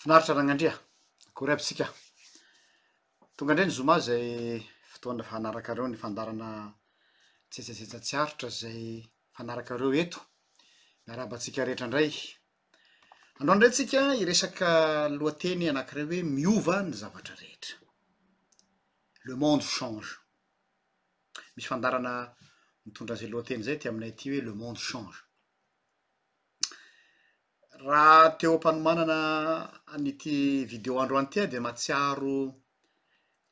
Finaritra Ragnandria, akory aby tsika. Tonga ndray ny zoma izay fotoana hanarakareo ny fandarana tsetsatsetsa tsy aritra izay fanarakareo eto. Miarahaba antsika rehetra ndray. Androany ndray tsika hiresaka lohateny anakiray hoe miova ny zavatra rehetra. Le monde change. Misy fandarana mitondra izay lohateny izay aty aminay aty hoe le monde change. Raha teo am-panomanana an'ity video androany ity aho dia mahatsiaro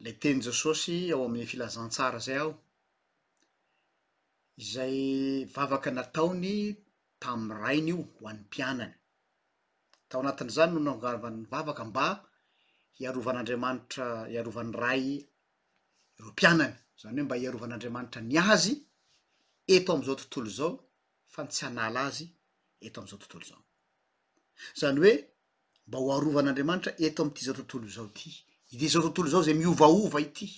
ilay tenin'i Jesosy ao amin'ny Filazantsara izay aho, izay vavaka nataony tamin'ny Rainy io ho an'ny mpianany. Tao anatin'izany no nanaovany ny vavaka mba hiarovan'Andriamanitra, hiarovan'ny Ray ireo mpianany, izany hoe mba hiarovan'Andriamanitra ny azy eto amin'izao tontolo izao fa ny tsy hanala azy eto am'zao tontolo zao. Zany hoe mba ho arovan'Andriamanitra eto am'ty zao tontolo zao ty, ity zao tontolo zao zay miovaova ity.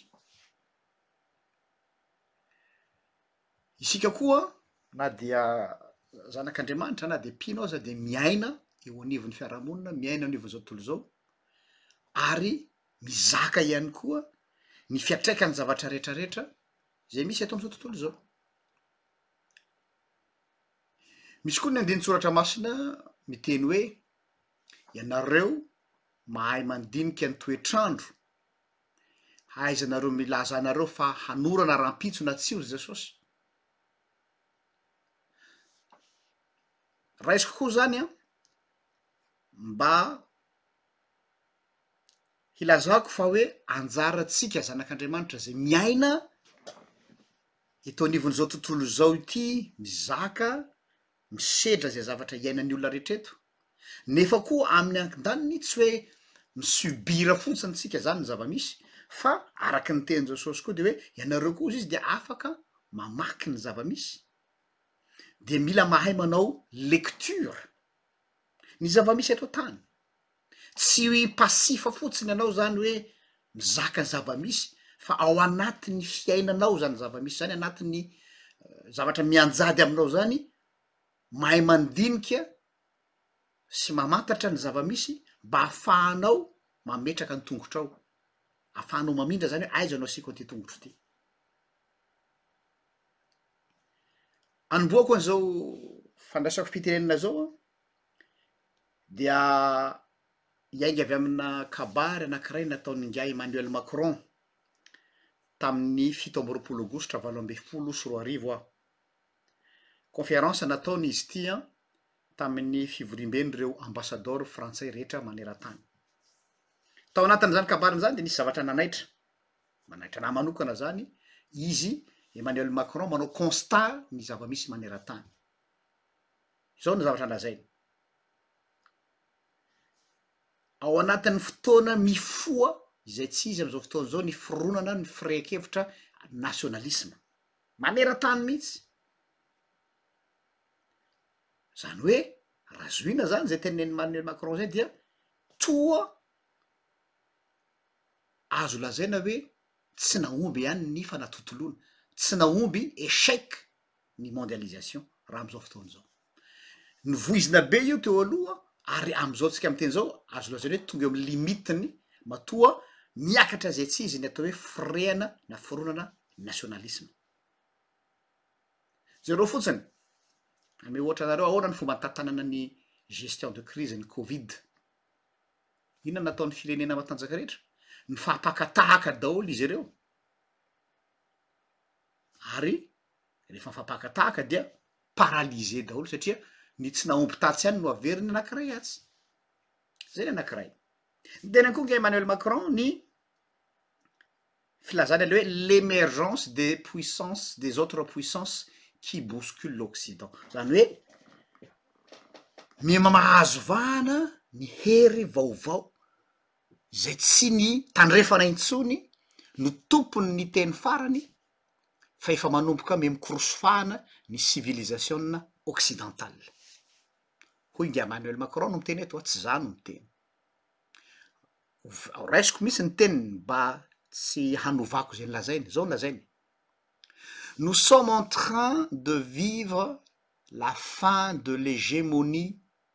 Isika koa na dia zanak'Andriamanitra na de mpino aza de miaina eo anivon'ny fiarahamonina, miaina anivon'zao tontolo zao ary mizaka ihany koa ny fiatraikan'ny zavatra retraretra zay misy eto am'zao tontolo zao. Misy koa ny andinin-tsoratra masina miteny hoe, ianareo mahay mandinika ny toetr'andro, ahaizanareo milaza anareo fa hanorana rahampitso na tsia hoy Jesosy. Raisiko koa zany an, mba hilazako fa hoe anjarantsika zanak'Andriamanitra izay miaina Eto anivon'izao tontolo izao ity mizaka, misedra izay zavatra iainan'ny olona rehetra eto, nefa koa amin'ny ankindaniny tsy hoe mi-subir fotsiny tsika zany ny zava-misy fa araka ny teny Jesosy koa de hoe ianareo koa hozy izy dia afaka mamaky ny zava-misy dia mila mahay manao lecture ny zava-misy eto an-tany. tsy pasifa fotsiny anao zany hoe mizaka zava-misy fa ao anatin'ny fiainanao zany zava-misy zany anatin'ny zavatra mianjady aminao zany mahay mandinika sy mamantatra ny zava-misy mba ahafahanao mametraka ny tongotrao afahanao mamindra zany hoe aiza no asiako an'ity tongotro ity anombohako an'izao fandraisako fitenenana zao an dia hiainga avy amina kabary anankiray nataon'ingahy Emmanuel Macron tamin'ny fito amby roapolo aogositra valo ambin'ny folo sy roa arivo aho. Conférence nataony izy ity an, tamin'ny fivoriamben'ireo ambasadaoro frantsay rehetra maneran-tany. Tao anatin'izany kabariny izany dia nisy zavatra nanaitra, manaitra anah manokana izany, izy Emmanuel Macron manao constat ny zava-misy maneran-tany. Izao no zavatra lazainy, ao anatin'ny fotoana mifoha izay tsy izy amin'izao fotoana izao ny fironana ny firehan-kevitra nasionalisma, maneran-tany mihitsy, izany hoe raha zohiana izany izay tenin'i Emmanuel Macron izay dia toa azo lazaina hoe tsy nahomby ihany ny fanatontoloana, tsy nahomby, échec, ny mondialisation raha amin'izao fotoana izao. Novoizina be io teo aloha ary amin'izao antsika miteny izao azo lazaina hoe tonga eo amin'ny limite-ny matoa miakatra izay tsy izy ny atao hoe firehana na fironana nationalisme. Jereo fotsiny, hamehy ohatra anareo ahoana ny fomba nitantanana ny gestion de crise ny covid. Inona nataon'ny firenena matanjaka rehetra? Nifampakatahaka daholo izy ireo. ary rehefa mifampakatahaka dia paralysé daholo satria ny tsy nahomby tatsy ihany no averin'ny anankiray atsy, zay ny anankiray, niteny koa nga Emmanuel Macron ny filazany aloha hoe l'emergence des puissances des autres puissances qui bouscule l'occident, zany hoe miha mahazo vahana ny hery vaovao. izay tsy ny tandrefana intsony no tompon' ny teny farany fa efa manomboka mihamikorosy fahana ny sivilizasiona ôksidantala. Hoy ingahy Emmanuel Macron no miteny eto a, tsy za no miteny. Ho raisiko mihitsy ny teniny mba tsy hanovako izay nolazainy, izao no lazainy, nous sommes en train de vivre la fin de l'hegemonie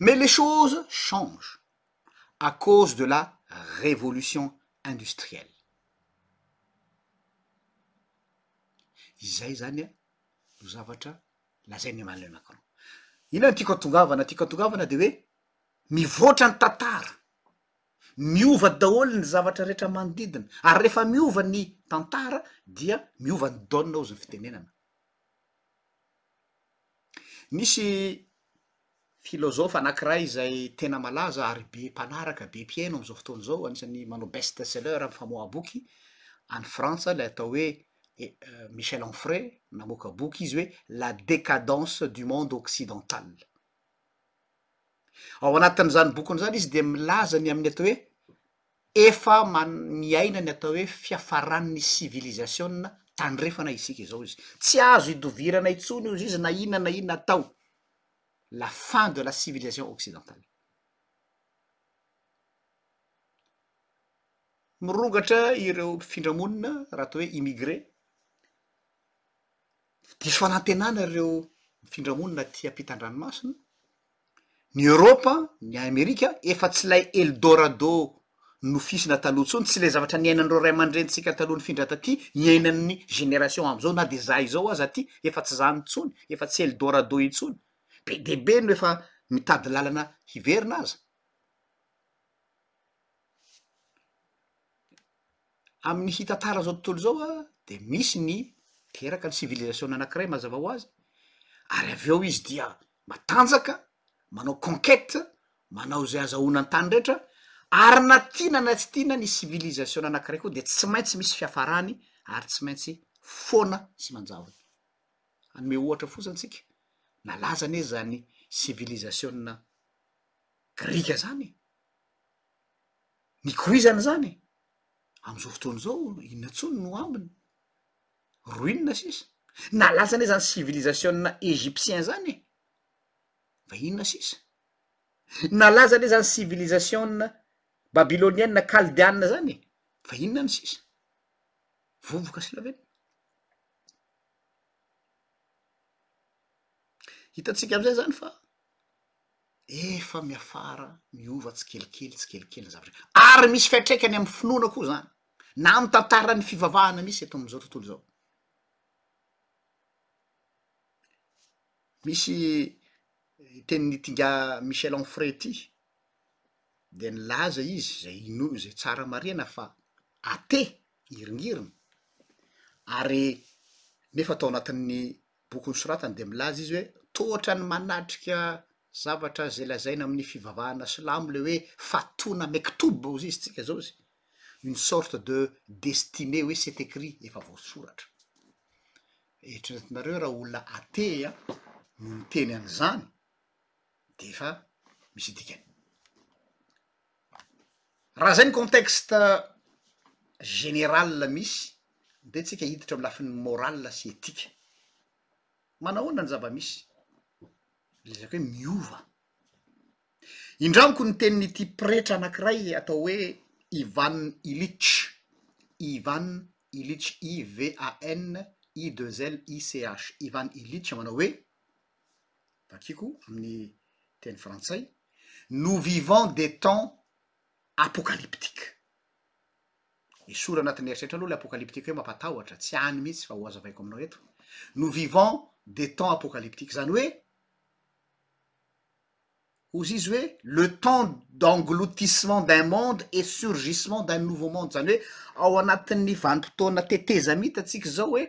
Mais les choses changent à cause de la révolution industrielle. Izay zany an no zavatra lazain'i Emmanuel Macron. Inona no tiako atongavana? Tiako atongavana dia hoe mivoatra ny tantara, miova daholo ny zavatra rehetra manodidina ary rehefa miova ny tantara dia miova ny dônna hozy ny fitenenana. Nisy filozofa anankiray izay tena malaza ary be mpanaraka, be mpihaino amin'izao fotoana izao, anisan'ny manao best seller amin'ny famoaha-boky any Frantsa ilay atao hoe eh Michel Onfray, namoaka boky izy hoe la decadence du monde occidental. Ao anatin'izany bokiny izany izy dia milaza ny amin'ny atao hoe efa miaina ny atao hoe fiafaran'ny sivilizasiona tandrefana isika izao izy. Tsy azo idovirana intsony ozy izy na inona na inona atao. La fin de la civilisation occidentale. Mirongatra ireo mpifindra monina raha atao hoe immigré, diso fanantenana ireo mpifindra monina aty ampitan-dranomasina, Ny Eoropa, ny Amerika efa tsy ilay Eldorado nofihizina taloha intsony, tsy ilay zavatra niainan'ireo ray aman-drenintsika taloha nifindra taty iainan'ny génération amin'izao na dia izaho izao aza aty efa tsy izany intsony, efa tsy Eldorado intsony. Be dia be no efa mitady lalana hiverina aza. amin'ny hita tara zao tontolo zao a, de misy ny teraka ny civilisation anankiray mazava ho azy ary avy eo izy dia matanjaka, manao conquete, manao izay azahoana ny tany rehetra ary na tiana na tsy tiana ny civilisation anankiray koa dia tsy maintsy misy fiafarany ary tsy maintsy foana sy manjavona, hanome ohatra foza antsika, nalaza anie zany civilisation grika zany e. nikoizana zany e, am'zao fotoana zao inona tsony no ambiny? ruine sisa? nalaza anie zany civilisationa egyptien zany e, fa inona sisa? nalaza anie zany civilisationa babiloniana kaldeana zany e, fa inona any sisa? vovoka sy lavenona, hitantsika am'zay zany fa. Efa miafara miova tsikelikely tsikelikely ny zavatra ary misy fiantraikany amin'ny finoana koa zany na amin'ny tantaran'ny fivavahana misy eto amin'izao tontolo izao. Misy tenin'ny tinga Michel Onfray ity dia nilaza izy izay ino- izay tsara marihana fa athée iringiriny ary nefa tao anatin'ny boky nosoratany dia milaza izy hoe toa ohatran'ny manatrika zavatra izay lazaina amin'ny fivavahana silamo ilay hoe fatoana mektoub hozy izy tsika zao izy une sorte de destine hoe c'est écrit efa voasoratra eritreretinareo raha olona athee an no miteny an'izany de efa misy dikany Raha zay ny contexte général misy de tsika hiditra amin'ny lafiny moral sy ethique, manahoana ny zava-misy? Ilazako hoe miova, indreo amiko ny tenin'ity pretra anankiray atao hoe Ivan Illich, Ivan Illich, IVAN I deux L I CH, Ivan Illich manao hoe. Vakiko amin'ny teny frantsay, Nous vivons des temps apocalyptiques. Esory anatin'ny eritreritra aloha ilay apocalyptique hoe mampatahotra, tsy any mihitsy fa hohazavaiko aminao eto. Nous vivons des temps apocalyptiques, izany hoe, hozy izy hoe, le temps d'engloutissement d'un monde et surgissement d'un nouveau monde, izany hoe, ao anatin'ny vanim-potoana tetezamita antsika izao hoe,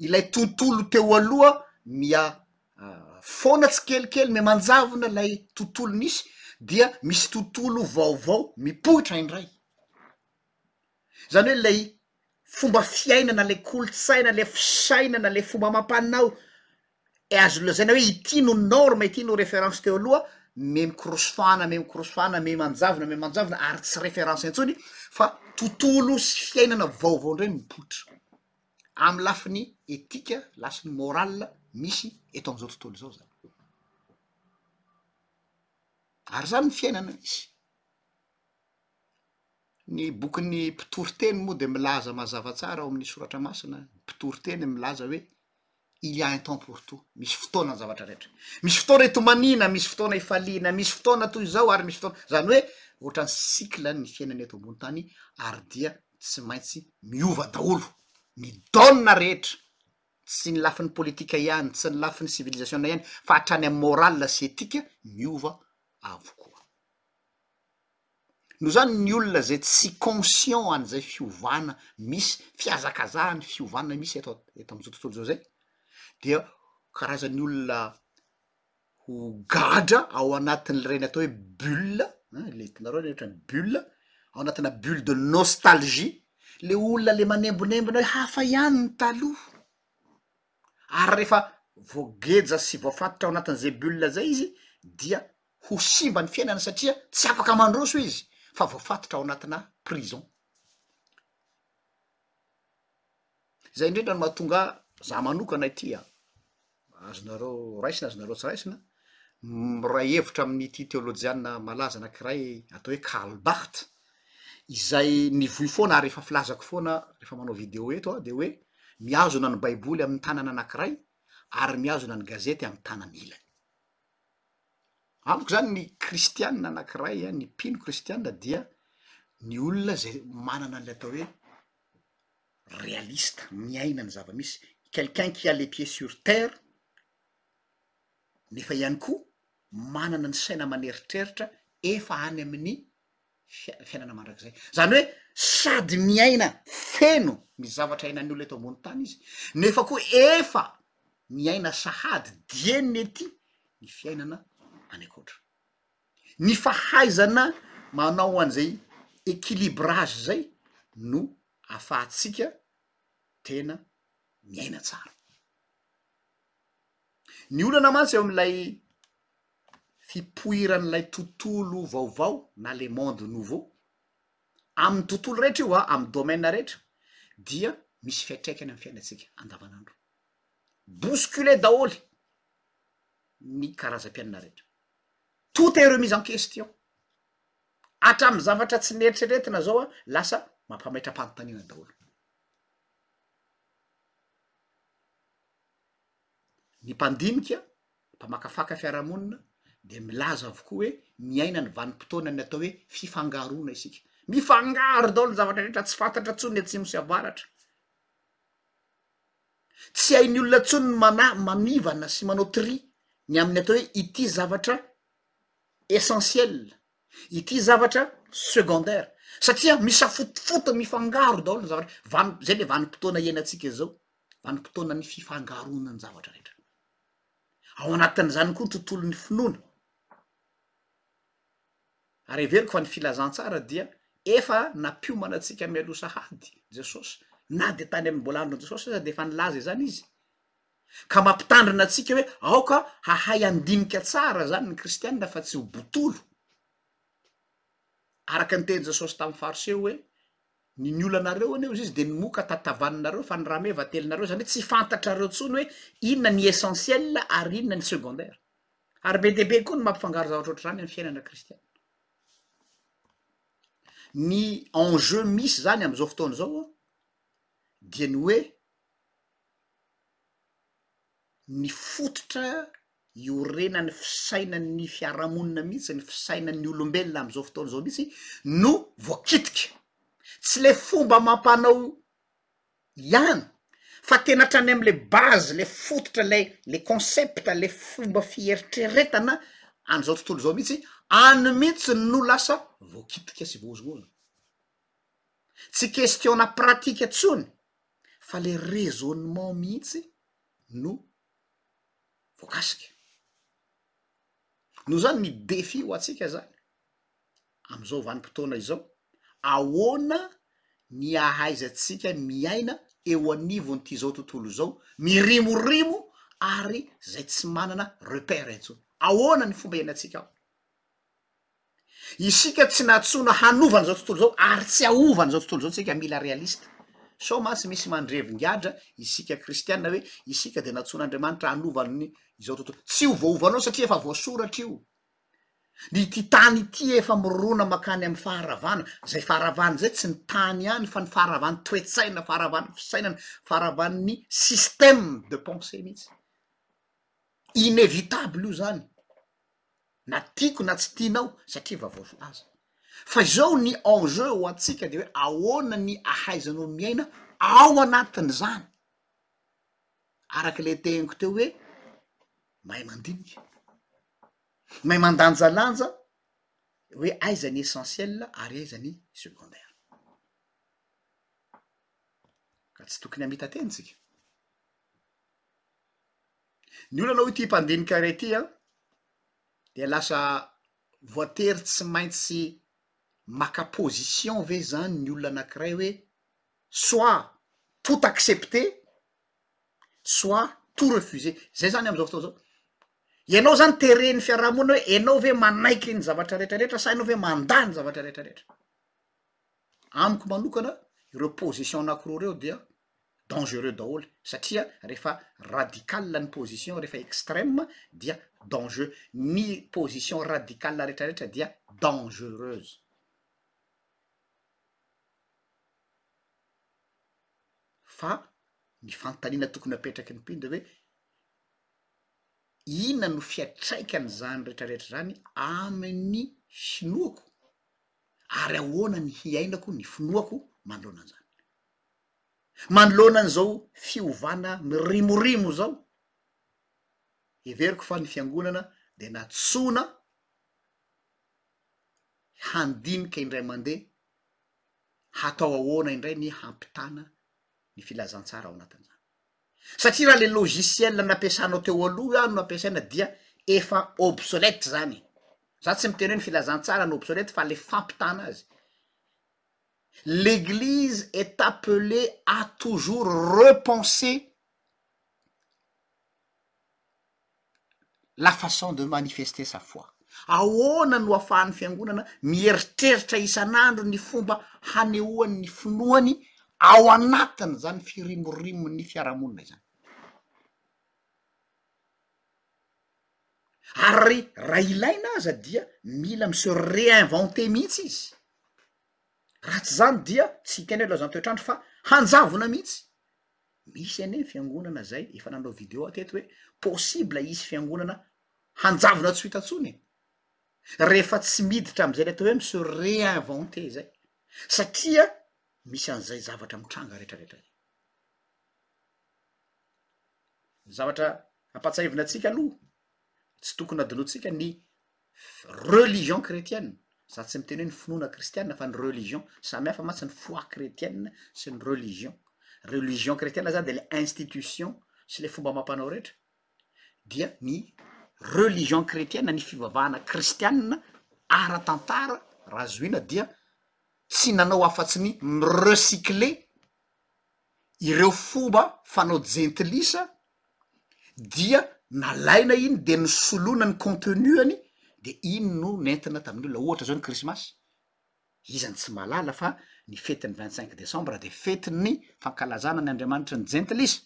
ilay tontolo teo aloha miha foana tsikelikely mihamanjavona lay tontolo misy dia misy tontolo vaovao mipoitra indray zany hoe lay fomba fiainana lay kolotsaina le fisainana le fomba amam-panao e azo lazaina hoe ity no norma ity no reference teo aloha mihamikorosy fàna mihamikorosy fàna mihamanjavona mihamanjavona ary tsy reference intsony fa tontolo sy fiainana vaovao indray mipoitra amin'ny lafiny etika lafiny morale misy eto amin'izao tontolo izao zany ary zany ny fiainana misy ny bokin'ny mpitoriteny moa dia milaza mazava tsara ao amin'ny soratra masina ny mpitoriteny milaza hoe il ya un temps pour tout, misy fotoana ny zavatra rehetra, misy fotoana itomaniana, misy fotoana ifaliana, misy fotoana toy izao ary misy fotoana, izany hoe ohatran'ny cycle ny fiainana eto ambony tany ary dia tsy maintsy miova daholo ny donne rehetra, tsy ny lafiny politika ihany, tsy ny lafiny civilisation-na ihany fa hatrany amin'ny morale sy ethique miova avokoa. Noho izany ny olona izay tsy conscient an'izay fiovana misy, fihazakazahan'ny fiovana misy eto eto amin'izao tontolo izao izay dia karazan'ny olona ho gadra ao anatin'ilreny atao hoe bulle an, le hitanareo reny ohatran'ny bulle, ao anatina bulle de nostalgie, le olona le manembonembona hoe hafa ihany ny taloha, ary rehefa voageja sy voafatotra ao anatin'izay bulle zay izy dia. ho simba ny fiainany satria tsy afaka mandroso izy fa voafatotra ao anatina prison. Zay indrindra no mahatonga ahy za manokana ity a, azonareo raisina azonareo tsy raisina, miray hevitra amin'ity teolojiana malaza anakiray atao hoe Karl Barth izay mivoy foana ary efa filazako foana rehefa manao video eto aho de hoe mihazona ny baiboly amin'ny tanana anakiray ary mihazona ny gazety amin'ny tanany ilany. Amiko zany ny kristianina anankiray a, ny mpino kristianina dia ny olona zay manana ny atao hoe realista, miaina ny zava-misy, quelqu'un qui a les pieds sur terre nefa ihany koa manana ny saina aman'eritreritra efa any amin'ny fiainana mandrakizay zany hoe sady miaina feno ny zavatra ainan'ny olo eto ambony tany izy nefa koa efa miaina sahady dieny ety ny fiainana any akoatra ny fahaizana manao ho an'izay equilibrage zay no afahantsika tena miaina tsara Ny olana mantsy eo amin'ilay fipoiran'ilay tontolo vaovao na le monde nouveau, amin'ny tontolo rehetra io an, amin'ny domaine rehetra dia misy fiantraikany amin'ny fiainantsika andavanandro. Bousculer daholo ny karazam-piainana rehetra. Tout est remis en question. Hatramin'ny zavatra tsy neritreretina izao an, lasa mampametra-panontaniana daholo. ny mpandinika, mpamakafaka fiarahamonina dia milaza avokoa hoe miaina ny vanim-potoanan'ny atao hoe fifangaroana isika, mifangaro daholo ny zavatra rehetra, tsy fantatra intsony ny atsimo sy avaratra, tsy hain'ny olona intsony ny mana- manivana sy manao tri ny amin'ny atao hoe ity zavatra essentiel, ity zavatra secondaire satria misafotofoto mifangaro daholo ny zavatra, vani- zay le vanim-potoana iainantsika zao. vanim-potoanan'ny fifangaroan'ny zavatra rehetra, ao anatin'izany koa ny tontolon'ny finoana, ary heveriko fa ny filazantsara dia efa nampiomana antsika mialoha sahady Jesosy na dia tany amin'ny mbola andron'i Jesosy aza dia efa nilaza izany izy, ka mampitandrina antsika hoe aoka hahay handinika tsara zany ny kristianina fa tsy ho botolo, araka ny tenin'i Jesosy tamin'ny fariseo hoe. Ny ny olanareo anie ozizy dia ny moka tatavanareo fa ny rameva atelinareo izany hoe tsy fantatrareo intsony hoe inona ny essentiel ary inona ny secondaire. Ary be dia be koa ny mampifangaro zavatra ohatr'izany amin'ny fiainana kristiana. Ny enjeu misy izany amin'izao fotoana izao dia ny hoe ny fototra iorenan'ny fisainan'ny fiarahamonina mihitsy, ny fisainan'ny olombelona amin'izao fotoana izao mihitsy no voakitika. Tsy ilay fomba amam-panao ihany fa tena hatrany amin'ilay base, ilay fototra, ilay ilay concept, ilay fomba fieritreretana an'izao tontolo izao mihitsy, any mihitsy no lasa voakitika sy voahozongozona. Tsy question-na pratique intsony fa ilay raisonnement mihitsy no voakasika. Noho izany ny défi ho antsika zany am'zao vanim-potoana izao, ahoana ny ahaizantsika miaina eo anivon'ity zao tontolo zao mirimorimo ary zay tsy manana repère intsony? Ahoana ny fomba iainantsika ao? Isika tsy nantsoina hanova an'izao tontolo izao ary tsy haova an'izao tontolo izao tsika, mila realista. Sao mantsy misy mandrevin-gadra isika kristiana hoe isika dia nantsoin'Andriamanitra hanova ny izao tontolo. Tsy hiovaovanao satria efa voasoratra io. Ity tany ity efa mirona mankany amin'ny faharavana, izay faharavana izay tsy ny tany ihany fa ny faharavan'ny toe-tsaina, faharavan'ny fisainana, faharavan'ny système de pensée mihitsy. Inévitable io izany. na tiako na tsy tianao satria efa voafilaza fa izao ny enjeu ho antsika de hoe ahoana ny ahaizanao miaina ao anatin'izany araka le teniko teo hoe mahay mandinika mahay mandanjalanja hoe aiza ny essentiel ary aiza ny secondaire ka tsy tokony hamita teny tsika Ny olana hoy ity mpandinika iray ity an, dia lasa voatery tsy maintsy maka position ve zany ny olona anankiray hoe soit tout accepter soit tout refuser, zay zany am'zao fotoana zao, ianao zany teren'ny fiarahamonina hoe enao ve manaiky ny zavatra retraretra sa enao ve mandà ny zavatra retraretra. amiko manokana ireo position anakiroa reo dia dangereux daholo satria rehefa radical ny position rehefa extreme dia dangeux ny position radical retraretra dia dangereuse fa ny fantanina tokony apetraky ny mpino de hoe inona no fiatraikany zany retraretra zany amin'ny finoako ary ahoana ny hiainako ny finoako manoloana an'izany. Manoloana an'izao fiovana mirimorimo izao, heveriko fa ny fiangonana dia nantsoina handinika indray mandeha hatao ahoana indray ny hampitana ny filazantsara ao anatin'izany. satria raha le logiciel nampiasanao teo aloha hoy aho no ampiasaina dia efa obsolete zany e, za tsy miteny hoe ny filazantsara no obsolete fa le fampitana azy, l'eglise est appelée à toujours repenser. la façon de manifester sa foi. Ahoana no ahafahan'ny Fiangonana mieritreritra isan'andro ny fomba hanehoany ny finoany ao anatin'izany firimorimon'ny fiarahamonina izany? Ary raha ilaina aza dia mila mi-se réinventer mihitsy izy, raha tsy izany dia tsy hiteny hoe lozan-toetr'andro fa hanjavona mihitsy. Misy anie ny fiangonana zay efa nanao video aho teto hoe possible hisy fiangonana hanjavona tsy ho hita tsony e! rehefa tsy miditra amizay le atao hoe mi-se reinventer zay satria misy anizay zavatra mitranga rehetra rehetra zay. Ny zavatra ampatsahivina antsika aloha tsy tokony adinotsika ny religion kretiana, za tsy miteny hoe ny finoana kristiana fa ny religion, samy hafa mantsy ny foi kretiana sy ny religion, religion kretiana zany de le institution sy le fomba amam-panao rehetra, dia ny religion kretiana ny fivavahana kristiana ara-tantara raha zohina dia tsy nanao afa-tsy ny mi-recycler ireo fomba fanao jentilisa dia nalaina iny de nosoloina ny contenu-any de iny no nentina tamin'ny olona, ohatra zao ny krismasy, iza no tsy mahalala fa ny fetin'ny vingt cinq decembre de fetin'ny fankalazana ny andriamanitry ny jentilisa,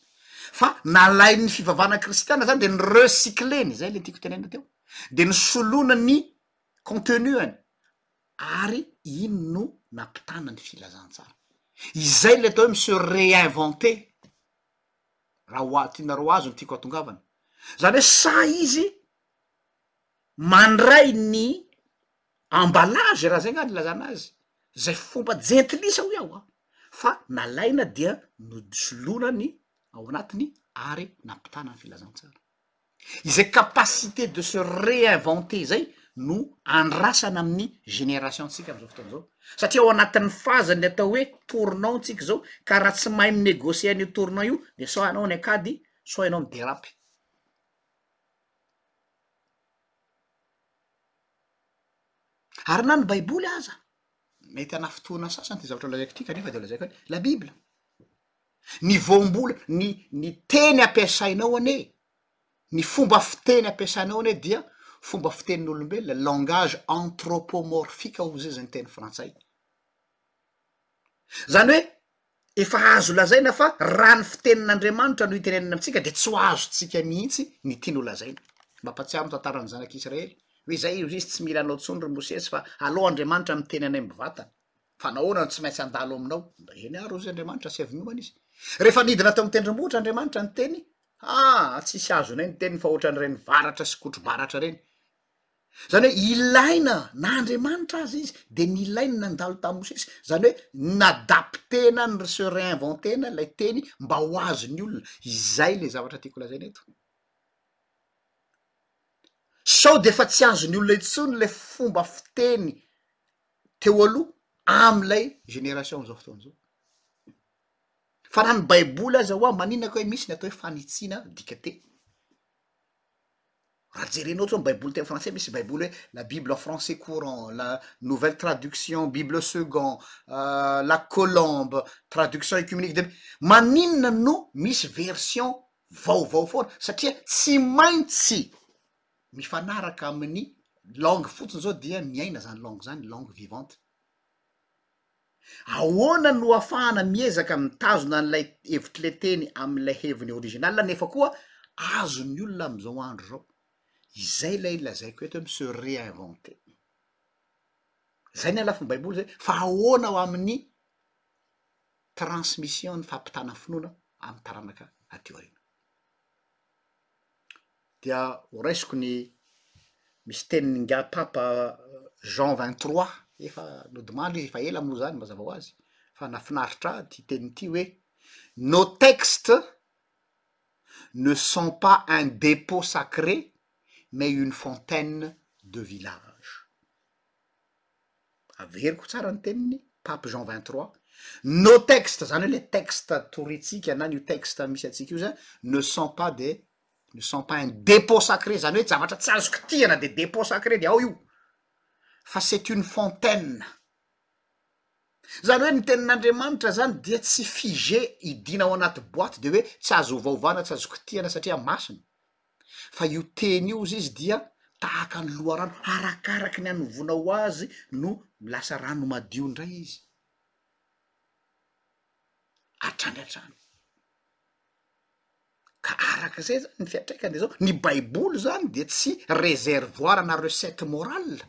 fa nalain'ny fivavahana kristiana zany de ni-recycler-ny, zay le tiako tenenina teo, de nosoloina ny contenu-any. ary iny no nampitana ny filazantsara. Izay ilay atao hoe mi-se réinventer, raha ho a- tianareo azo ny tiako hatongavana. Izany hoe sa izy mandray ny emballage, raha izay angamba no ilazana azy, izay fomba jentilisa hoy aho an, fa nalaina dia nosoloina ny ao anatiny ary nampitana ny filazantsara. izay capacité de se réinventer izay no andrasana amin'ny génération-tsika am'zao fotoana zao satria ao anatin'ny fazan'ny atao hoe tournant tsika zao ka raha tsy mahay mi-negocier an'io tournant io de soit anao ny an-kady soit ianao mi-derape. Ary na ny baiboly aza mety ana fotoana sasany ty zavatra lazaiko ty kanefa de lazaiko hoe la bible. ny voambola ny ny teny ampiasainao anie ny fomba fiteny ampiasainao anie dia fomba fitenin'olombelona langage anthropomorphique hoy izay zany teny frantsay zany hoe efa azo lazaina fa raha ny fitenin'andriamanitra no itenenana amintsika de tsy ho azontsika mihitsy ny tiany ho lazaina mampatsiaro ny tantaran'ny zanak'isiraely hoe zay izy tsy mila anao intsony ry mosesy fa alao andriamanitra miteny anay mivantana fa nahoana no tsy maintsy handalo aminao? Eny ary hoy izy Andriamanitra, sy avy miomana izy. Rehefa nidina tao amin'ny tendrombohitra Andriamanitra niteny, aa tsisy azonay ny teniny fa ohatran'ireny varatra sy kotro-baratra ireny. Zany hoe ilaina na Andriamanitra aza izy de nilay ny nandalo tamin'i Mosesy, zany hoe n'adapter-na, ni-se reinventer-na ilay teny mba ho azon'ny olona. Izay le zavatra tiako lazaina eto. Sao de efa tsy azon'ny olona intsony le fomba fiteny teo aloha am'ilay génération am'zao fotoana zao, fa raha ny baiboly aza ho'a maninona ka hoe misy ny atao hoe fanitsiana dikateny, raha jerenao zao ny baiboly teny frantsay misy baiboly hoe la bible français courant, la nouvelle traduction bible second, la colombe, traduction écumenique de bi-, maninona no misy version vaovao foana satria tsy maintsy. mifanaraka amin'ny langue fotsiny zao dia miaina zany langue zany langue vivante ahoana no afahana miezaka mitazona an'ilay hevitr'le teny am'ilay heviny original nefa koa azon'ny olona am'izao andro zao izay lay lazaiko eto hoe mi-se reinventer zay ny alafin'ny baiboly zay fa ahoana ho amin'ny transmission ny fampitana finoana am'y taranaka aty aoriana dia ho raisiko ny misy tenin'ingahy papa Jean vingt trois efa nodimandry izy efa ela moa zany mazava ho azy fa nahafinaritra ahy ity teniny ity hoe nos textes ne sont pas un depot sacré mais une fontaine de village. averiko tsara ny teniny, Pape Jean vingt trois, nos textes, zany hoe le texte toritsika na an'io texte misy antsika io zany ne sont pas des ne sont pas un depot sacré, zany hoe javatra tsy azo kitihana de depot sacré de ao io, fa c'est une fontaine, zany hoe ny tenin'Andriamanitra zany dia tsy figé hidina ao anaty boite de hoe tsy azo ovaovana, tsy azo kitihana satria masina. fa io teny io ozy izy dia tahaka ny loharano harakaraky ny hanovonao azy no milasa rano madio indray izy hatrany hatrany ka araka izay zany ny fiatraikany de zao ny baiboly zany dia tsy reservoir ana recette morale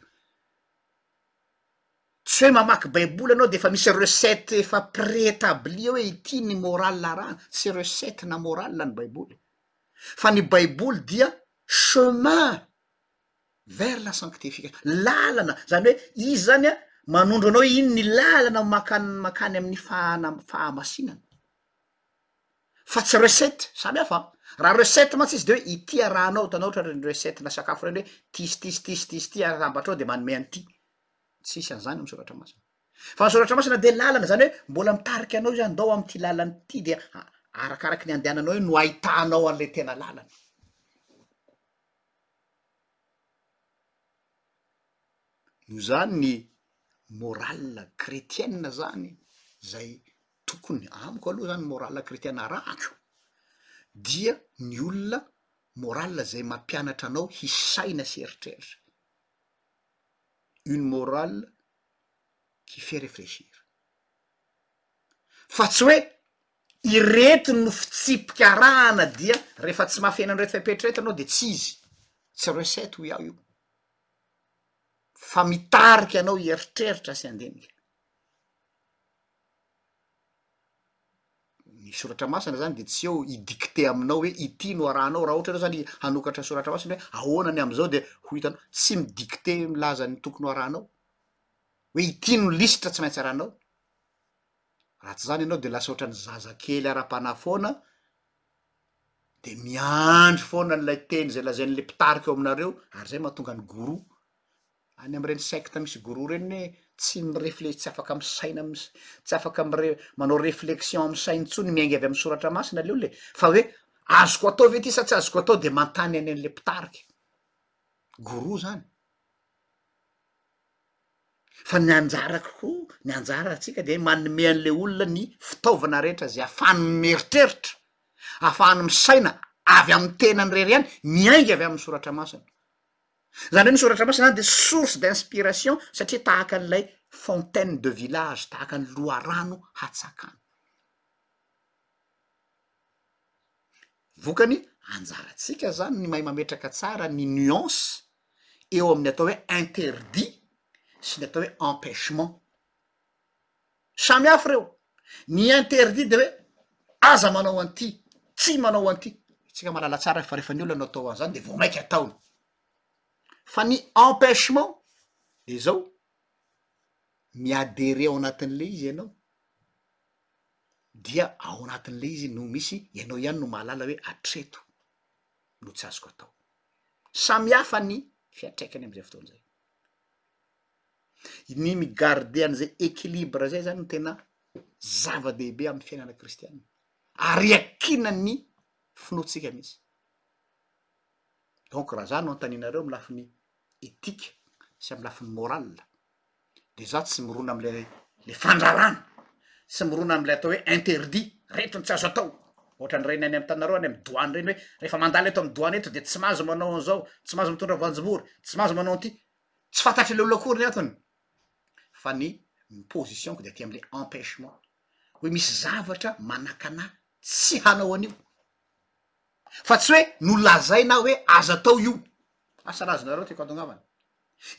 tsy hoe mamaky baiboly ianao de efa misy recette efa prétabli eo hoe ity ny morale arahana tsy recette na morale ny baiboly. fa ny baiboly dia chemin vers la sanctification, lalana zany hoe izy zany a manondro anao iny ny lalana makan- mankany amin'ny fahanam- fahamasinana fa tsy recette samy hafa an, raha recette mantsy izy de hoe ity arahanao hitanao ohatra reny recette-na sakafo reny hoe ty sy ty sy ty sy ty sy ty atambatrao de manome an'ity, tsisy an'zany ao am' soratra masina. Fa ny Soratra Masina dia lalana, izany hoe mbola mitarika anao izy hoe andao amin'ity lalana ity, dia arakaraky ny andehananao eo no ahitanao an'ilay tena lalana. Noho izany ny morale chretienne izany izay tokony, amiko aloha izany ny morale chretienne arahako dia ny olona morale izay mampianatra anao hisaina sy hieritreritra, une morale. qui fait réfléchir. Fa tsy hoe ireto no fitsipika arahana dia rehefa tsy mahafeno an'ireto fepetra ireto ianao dia tsy izy, tsy recette hoy aho io, fa mitarika anao hieritreritra sy handinika. Ny soratra masina zany dia tsy eo hi-dicter aminao hoe ity no arahanao, raha ohatra ianao zany hanokatra soratra masina hoe ahoana ny am'zao dia ho hitanao, tsy mi-dicter milaza ny tokony ho arahanao, hoe ity no lisitra tsy maintsy arahanao, raha tsy zany ianao dia lasa ohatran'ny zazakely ara-panahy foana de miandry foana an'ilay teny zay lazain'le mpitarika ao aminareo ary zay mahatonga ny gourou. any am'ireny secte misy gourou reny ny hoe tsy mi-refle- tsy afaka misaina am' s- tsy afaka mire- manao reflexion am' sainy intsony miainga avy am' soratra masina le olona e fa hoe azoko atao ve ty sa tsy azoko atao de mantany any an'le mpitarika gourou zany fa ny anjarako ko ny anjara antsika de manome an'le olona ny fitaovana rehetra zay afahany mieritreritra afahany misaina avy amy tenany rery ihany miainga avy amy soratra masina Zany hoe ny soratra masina zany dia source d'inspiration satria tahaka an'ilay fontaine de village, tahaka ny loharano hatsakana. Vokany, anjarantsika zany ny mahay mametraka tsara ny nuance eo amin'ny atao hoe interdit sy ny atao hoe empechement. Samy hafa ireo. Ny interdit dia hoe aza manao an'ity, tsy manao an'ity. Isika mahalala tsara fa rehefa ny olona no atao an'izany dia vao mainka ataony. Fa ny empechement dia izao, mi-adherer ao anatin'ilay izy ianao, dia ao anatin'ilay izy no misy, ianao ihany no mahalala hoe hatreto no tsy azoko atao. Samy hafa ny fiantraikany amin'izay fotoana izay. Ny mi-garder an'izay équilibre zay zany no tena zava-dehibe amin'ny fiainana kristiana ary iakinan'ny finoantsika mihitsy. Donc raha za no anontanianareo amin'ny lafiny éthique sy amin'ny lafiny morale de za tsy mirona am'le le fandrarana, tsy mirona am'le atao hoe interdit, reto no tsy azo atao, ohatran'ireny any amin'ny tanànareo any amin'ny douane ireny hoe rehefa mandalo eto amin'ny douane eto de tsy mahazo manao an'zao, tsy mahazo mitondra voanjobory, tsy mahazo manao an'ty, Tsy fantatr'ilay olona akory ny antony fa ny ny position-ko dia aty am'le empechement hoe misy zavatra manakana ahy tsy hanao an'io fa tsy hoe nolazaina ahy hoe aza atao io, asa raha azonareo tiako antongavana,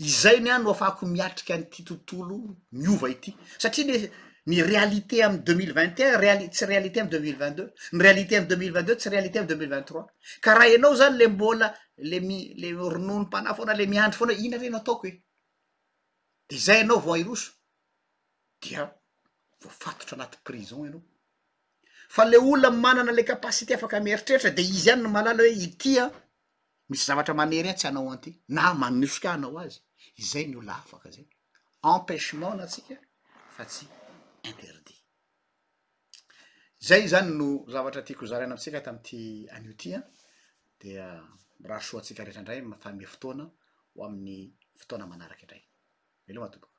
izay ny ahy no afahako miatrika an'ity tontolo miova ity satria le ny réalité am' deux mille vingt et un reali- tsy réalité am' deux mille vingt deux, ny réalité am' deux mille vingt deux tsy réalité am' deux mille vingt trois, ka raha ianao zany le mbola le mi- le rononom-panahy foana le miandry foana hoe ina re no ataoko e de zay ianao vao airoso dia voafatotra anaty prison ianao fa le olona manana le capacité afaka mieritreritra de izy ihany no mahalala hoe ity an misy zavatra manery ahy tsy hanao an'ity na manosika ahy hanao azy izay ny olona afaka zay empechement ny antsika fa tsy interdit. Izay izany no zavatra tiako hozaraina amintsika tamin'ity anio ity an! Dia mirary soa antsika rehetra indray manome fotoana ho amin'ny fotoana manaraka indray. Veloma tompoko.